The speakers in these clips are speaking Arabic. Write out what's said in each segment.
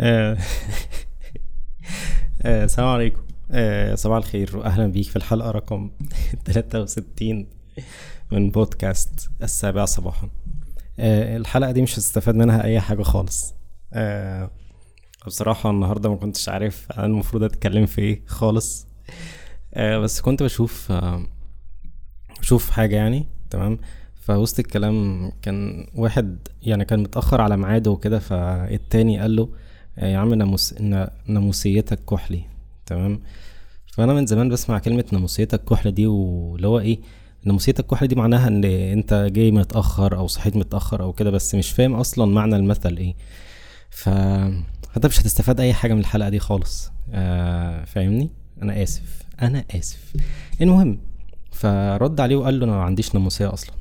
آه، آه، السلام عليكم. آه، صباح الخير. واهلا بيك في الحلقة رقم 63 من بودكاست السابعة صباحا. الحلقة دي مش هتستفاد منها أي حاجة خالص. بصراحة النهارده ما كنتش عارف أنا المفروض أتكلم في إيه خالص. بس كنت بشوف بشوف حاجة يعني تمام؟ فوسط الكلام كان واحد يعني كان متأخر على ميعاده وكده فالتاني قال له يا عم ناموس ناموسيتك كحلي تمام؟ فأنا من زمان بسمع كلمة ناموسيتك كحلي دي واللي هو إيه؟ ناموسيتك كحلي دي معناها إن أنت جاي متأخر أو صحيت متأخر أو كده بس مش فاهم أصلا معنى المثل إيه. ف انت مش هتستفاد أي حاجة من الحلقة دي خالص. آه فاهمني؟ أنا آسف. أنا آسف. المهم فرد عليه وقال له أنا ما عنديش ناموسية أصلا.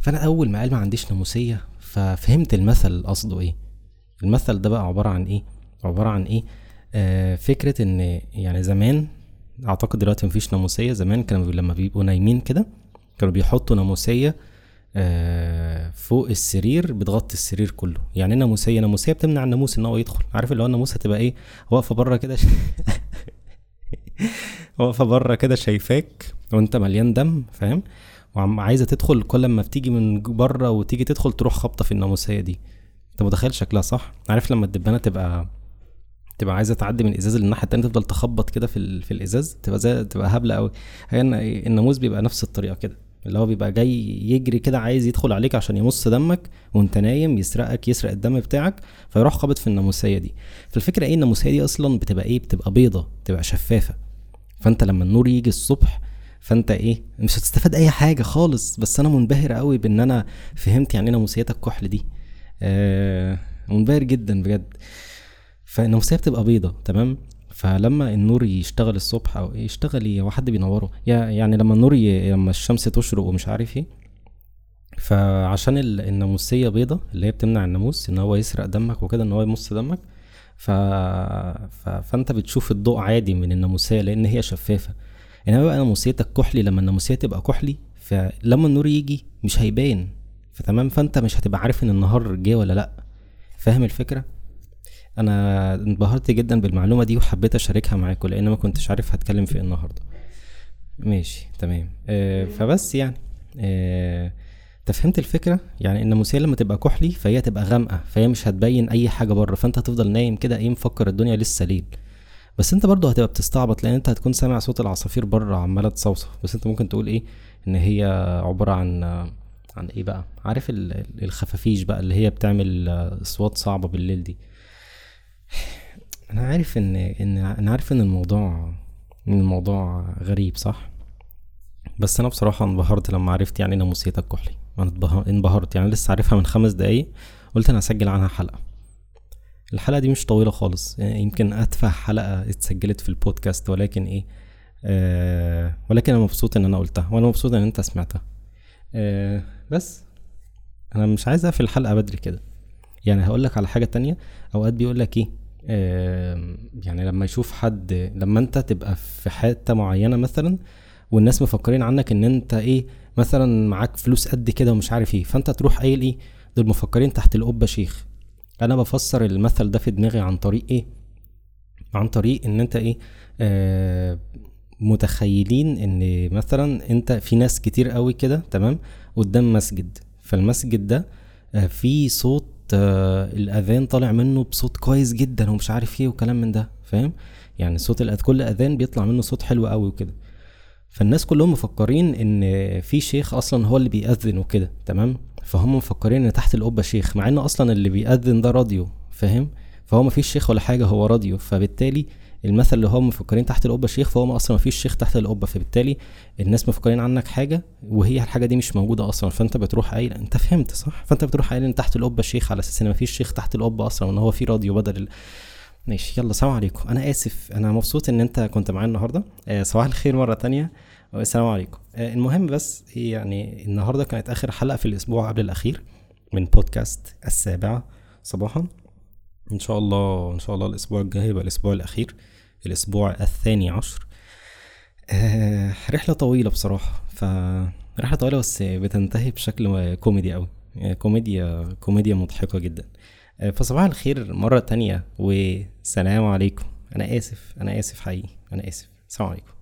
فأنا أول ما قال ما عنديش ناموسية ففهمت المثل قصده إيه. المثل ده بقى عبارة عن إيه؟ عبارة عن إيه؟ آه فكرة إن يعني زمان أعتقد دلوقتي مفيش ناموسية. زمان كانوا لما بيبقوا نايمين كده كانوا بيحطوا ناموسية آه فوق السرير بتغطي السرير كله. يعني إيه ناموسية؟ ناموسية بتمنع الناموس إن هو يدخل. عارف اللي هو الناموس هتبقى إيه؟ واقفة بره كده ش... واقفة بره كده شايفاك وأنت مليان دم فاهم؟ وعم عايزة تدخل. كل ما بتيجي من بره وتيجي تدخل تروح خابطة في الناموسية دي. انت متخيل شكلها صح؟ عارف لما الدبانة تبقى تبقى عايزة تعدي من الازاز للناحية التانية تفضل تخبط كده في. في الإزاز تبقى زي تبقى هبلة قوي هي الن- الناموس بيبقى نفس الطريقة كده. اللي هو بيبقى جاي يجري كده عايز يدخل عليك عشان يمص دمك وأنت نايم يسرقك يسرق الدم بتاعك فيروح خابط في الناموسية دي. فالفكرة إيه؟ الناموسية دي أصلا بتبقى إيه؟ بتبقى بيضة بتبقى شفافة. فأنت لما النور يجي الصبح فأنت إيه؟ مش هتستفاد أي حاجة خالص. بس أنا منبهر قوي بإن أنا فهمت يعني إيه ناموسيتك كحل دي. آه منبهر جدا بجد. فالناموسيه بتبقى بيضة تمام؟ فلما النور يشتغل الصبح أو يشتغل إيه حد بينوره يعني لما النور ي... لما الشمس تشرق ومش عارف إيه فعشان ال- الناموسيه بيضة اللي هي بتمنع الناموس إن هو يسرق دمك وكده إن هو يمص دمك ف... ف... فأنت بتشوف الضوء عادي من الناموسية لأن هي شفافة. إنما بقى ناموسيتك كحلي لما الناموسية تبقى كحلي فلما النور يجي مش هيبان. فتمام؟ فانت مش هتبقى عارف إن النهار جه ولا لأ. فاهم الفكرة؟ أنا انبهرت جدا بالمعلومة دي وحبيت أشاركها معاكم لأن ما كنتش عارف هتكلم في إيه النهارده. ماشي تمام. آه فبس يعني آه أنت فهمت الفكرة؟ يعني الناموسيه لما تبقى كحلي فهي تبقى غامقة فهي مش هتبين أي حاجة بره فأنت هتفضل نايم كده إيه مفكر الدنيا لسه ليل. بس أنت برضه هتبقى بتستعبط لأن أنت هتكون سامع صوت العصافير بره عمالة تصوصو بس أنت ممكن تقول إيه؟ إن هي عبارة عن عن إيه بقى؟ عارف ال- ال- الخفافيش بقى اللي هي بتعمل أصوات صعبة بالليل دي. أنا عارف إن إن أنا عارف إن الموضوع إن الموضوع غريب صح؟ بس أنا بصراحة انبهرت لما عرفت يعني ناموسيتك كحلي أنا اتبه- انبهرت يعني لسه عارفها من خمس دقايق قلت أنا هسجل عنها حلقة. الحلقة دي مش طويلة خالص يعني يمكن أتفه حلقة اتسجلت في البودكاست ولكن إيه آه ولكن أنا مبسوط إن أنا قلتها وأنا مبسوط إن أنت سمعتها. آه بس أنا مش عايز اقفل الحلقة بدري كده. يعني هقول لك على حاجة تانية. أوقات بيقول لك إيه آه يعني لما يشوف حد لما أنت تبقى في حتة معينة مثلا والناس مفكرين عنك إن أنت إيه مثلا معاك فلوس قد كده ومش عارف إيه فأنت تروح قايل إيه دول مفكرين تحت القبة شيخ. أنا بفسر المثل ده في دماغي عن طريق إيه؟ عن طريق إن أنت إيه آه متخيلين إن مثلا أنت في ناس كتير قوي كده تمام؟ قدام مسجد. فالمسجد ده آه في صوت آه الأذان طالع منه بصوت كويس جدا ومش عارف إيه وكلام من ده فاهم؟ يعني صوت الأذ... كل أذان بيطلع منه صوت حلو قوي وكده. فالناس كلهم مفكرين إن في شيخ أصلا هو اللي بيأذن وكده تمام؟ فهم مفكرين إن تحت القبة شيخ مع إن أصلا اللي بيأذن ده راديو فاهم؟ فهو مفيش شيخ ولا حاجة هو راديو. فبالتالي المثل اللي هم مفكرين تحت القبة شيخ فهو أصلا مفيش شيخ تحت القبة فبالتالي الناس مفكرين عنك حاجة وهي الحاجة دي مش موجودة أصلا فأنت بتروح قايل أنت فهمت صح؟ فأنت بتروح قايل إن تحت القبة شيخ على أساس إن مفيش شيخ تحت القبة أصلا وإن هو في راديو بدل ال... ماشي يلا سلام عليكم. أنا آسف أنا مبسوط إن أنت كنت معايا النهارده. آه صباح الخير مرة تانية. السلام عليكم. آه المهم بس يعني النهارده كانت آخر حلقة في الأسبوع قبل الأخير من بودكاست السابعه صباحا. إن شاء الله إن شاء الله الأسبوع الجاي يبقى الأسبوع الأخير الأسبوع الثاني عشر. آه رحلة طويلة بصراحة ف رحلة طويلة بس بتنتهي بشكل كوميدي قوي كوميديا كوميديا مضحكة جدا. آه، فصباح الخير مرة تانية والسلام عليكم. أنا آسف أنا آسف حقيقي أنا آسف. السلام عليكم.